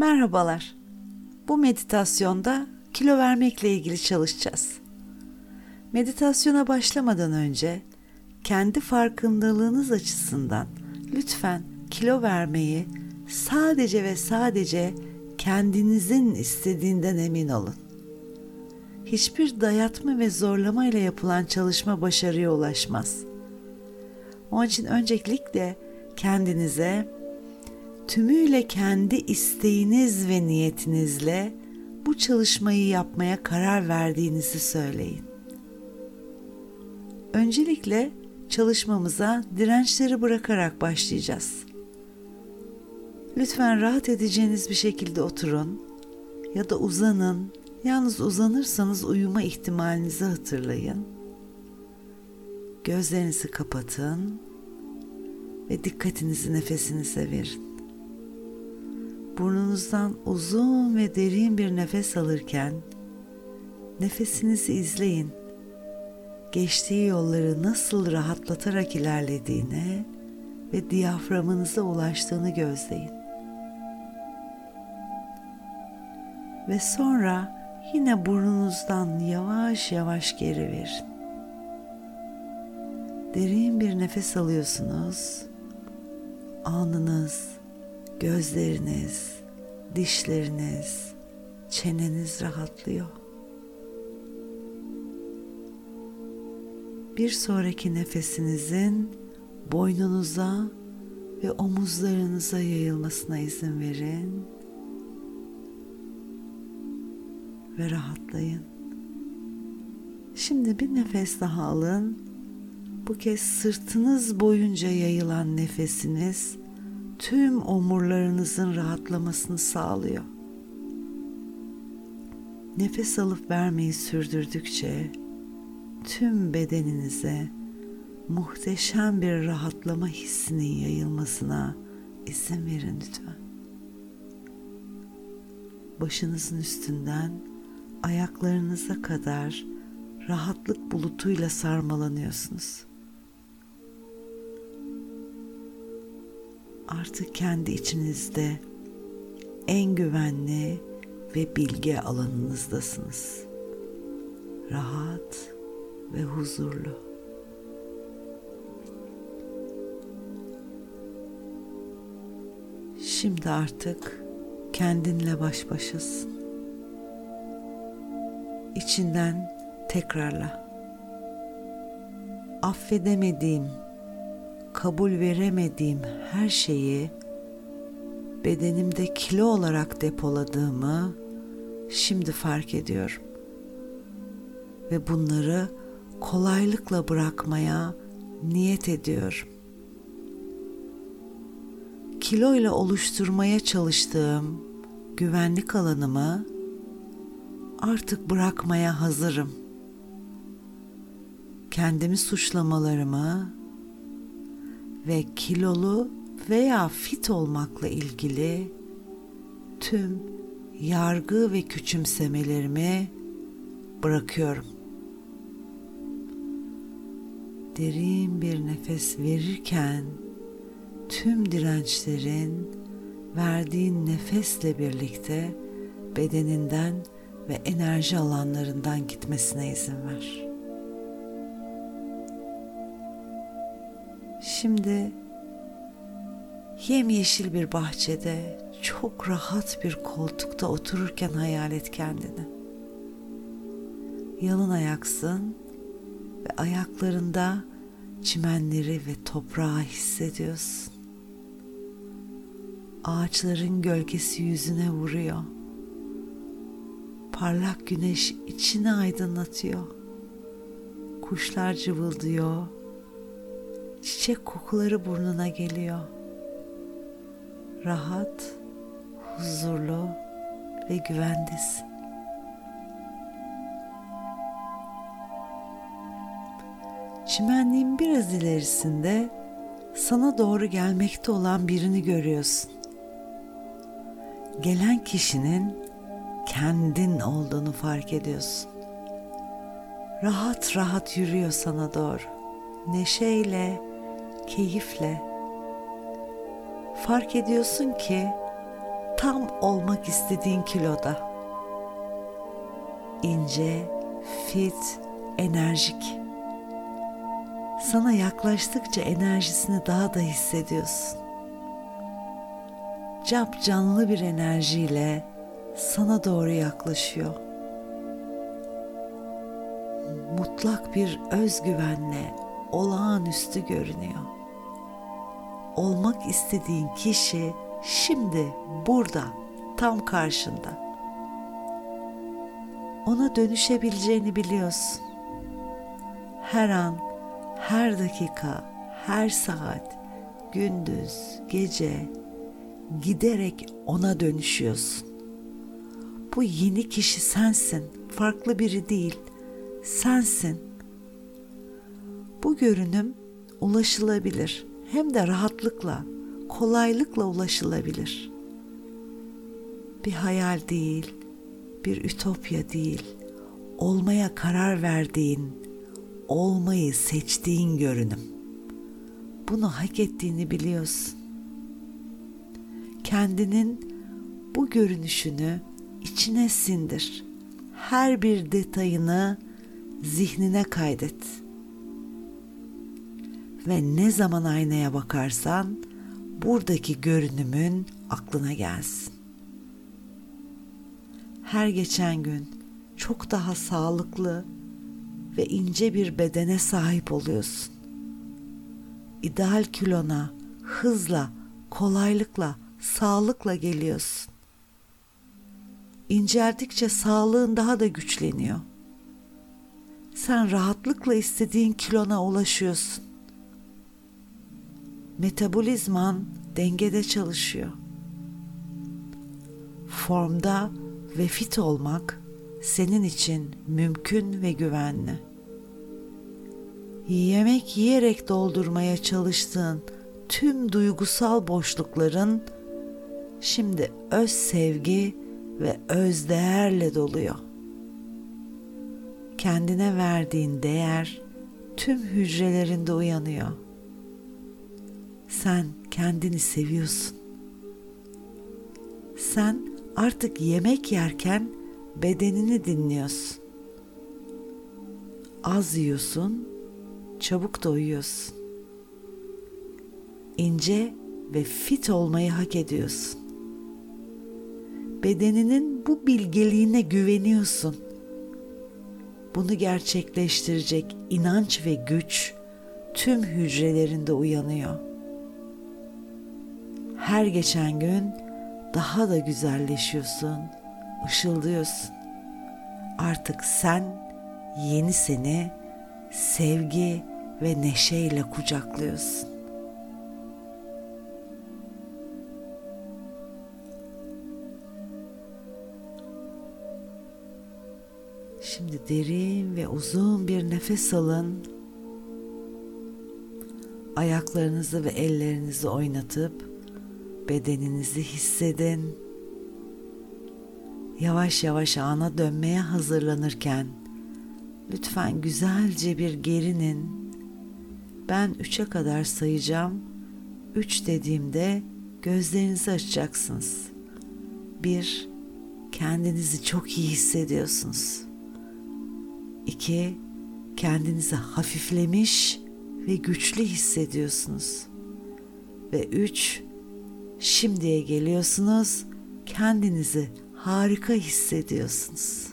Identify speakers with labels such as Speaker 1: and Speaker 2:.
Speaker 1: Merhabalar. Bu meditasyonda kilo vermekle ilgili çalışacağız. Meditasyona başlamadan önce kendi farkındalığınız açısından lütfen kilo vermeyi sadece ve sadece kendinizin istediğinden emin olun. Hiçbir dayatma ve zorlama ile yapılan çalışma başarıya ulaşmaz. Onun için öncelikle kendinize tümüyle kendi isteğiniz ve niyetinizle bu çalışmayı yapmaya karar verdiğinizi söyleyin. Öncelikle çalışmamıza dirençleri bırakarak başlayacağız. Lütfen rahat edeceğiniz bir şekilde oturun ya da uzanın. Yalnız uzanırsanız uyuma ihtimalinizi hatırlayın. Gözlerinizi kapatın ve dikkatinizi nefesinize verin. Burnunuzdan uzun ve derin bir nefes alırken nefesinizi izleyin. Geçtiği yolları nasıl rahatlatarak ilerlediğine ve diyaframınıza ulaştığını gözleyin. Ve sonra yine burnunuzdan yavaş yavaş geri verin. Derin bir nefes alıyorsunuz. Alnınız, gözleriniz, dişleriniz, çeneniz rahatlıyor. Bir sonraki nefesinizin boynunuza ve omuzlarınıza yayılmasına izin verin ve rahatlayın. Şimdi bir nefes daha alın. Bu kez sırtınız boyunca yayılan nefesiniz tüm omurlarınızın rahatlamasını sağlıyor. Nefes alıp vermeyi sürdürdükçe tüm bedeninize muhteşem bir rahatlama hissinin yayılmasına izin verin lütfen. Başınızın üstünden ayaklarınıza kadar rahatlık bulutuyla sarmalanıyorsunuz. Artık kendi içinizde en güvenli ve bilge alanınızdasınız. Rahat ve huzurlu. Şimdi artık kendinle baş başasın. İçinden tekrarla. Affedemediğim, kabul veremediğim her şeyi bedenimde kilo olarak depoladığımı şimdi fark ediyorum. Ve bunları kolaylıkla bırakmaya niyet ediyorum. Kilo ile oluşturmaya çalıştığım güvenlik alanımı artık bırakmaya hazırım. Kendimi suçlamalarımı ve kilolu veya fit olmakla ilgili tüm yargı ve küçümsemelerimi bırakıyorum. Derin bir nefes verirken tüm dirençlerin verdiğin nefesle birlikte bedeninden ve enerji alanlarından gitmesine izin ver. Şimdi yemyeşil bir bahçede çok rahat bir koltukta otururken hayal et kendini. Yalın ayaksın ve ayaklarında çimenleri ve toprağı hissediyorsun. Ağaçların gölgesi yüzüne vuruyor. Parlak güneş içini aydınlatıyor. Kuşlar cıvıldıyor. Çiçek kokuları burnuna geliyor. Rahat, huzurlu ve güvendesin. Çimenliğin biraz ilerisinde sana doğru gelmekte olan birini görüyorsun. Gelen kişinin kendin olduğunu fark ediyorsun. Rahat rahat yürüyor sana doğru. Neşeyle, keyifle. Fark ediyorsun ki tam olmak istediğin kiloda. İnce, fit, enerjik. Sana yaklaştıkça enerjisini daha da hissediyorsun. Cap canlı bir enerjiyle sana doğru yaklaşıyor. Mutlak bir özgüvenle olağanüstü görünüyor. Olmak istediğin kişi şimdi burada tam karşında. Ona dönüşebileceğini biliyorsun. Her an, her dakika, her saat, gündüz, gece giderek ona dönüşüyorsun. Bu yeni kişi sensin, farklı biri değil. Sensin. Bu görünüm ulaşılabilir. Hem de rahatlıkla, kolaylıkla ulaşılabilir. Bir hayal değil, bir ütopya değil. Olmaya karar verdiğin, olmayı seçtiğin görünüm. Bunu hak ettiğini biliyorsun. Kendinin bu görünüşünü içine sindir. Her bir detayını zihnine kaydet. Ve ne zaman aynaya bakarsan buradaki görünümün aklına gelsin. Her geçen gün çok daha sağlıklı ve ince bir bedene sahip oluyorsun. İdeal kilona hızla, kolaylıkla, sağlıkla geliyorsun. İnceldikçe sağlığın daha da güçleniyor. Sen rahatlıkla istediğin kilona ulaşıyorsun. Metabolizman dengede çalışıyor. Formda ve fit olmak senin için mümkün ve güvenli. Yemek yiyerek doldurmaya çalıştığın tüm duygusal boşlukların şimdi öz sevgi ve öz değerle doluyor. Kendine verdiğin değer tüm hücrelerinde uyanıyor. Sen kendini seviyorsun. Sen artık yemek yerken bedenini dinliyorsun. Az yiyorsun, çabuk doyuyorsun. İnce ve fit olmayı hak ediyorsun. Bedeninin bu bilgeliğine güveniyorsun. Bunu gerçekleştirecek inanç ve güç tüm hücrelerinde uyanıyor. Her geçen gün daha da güzelleşiyorsun, ışıldıyorsun. Artık sen yeni seni sevgi ve neşeyle kucaklıyorsun. Şimdi derin ve uzun bir nefes alın. Ayaklarınızı ve ellerinizi oynatıp bedeninizi hissedin. Yavaş yavaş ana dönmeye hazırlanırken lütfen güzelce bir gerinin. Ben üçe kadar sayacağım. Üç dediğimde gözlerinizi açacaksınız. Bir, kendinizi çok iyi hissediyorsunuz. İki, kendinizi hafiflemiş ve güçlü hissediyorsunuz. Ve üç, Şimdiye geliyorsunuz, kendinizi harika hissediyorsunuz.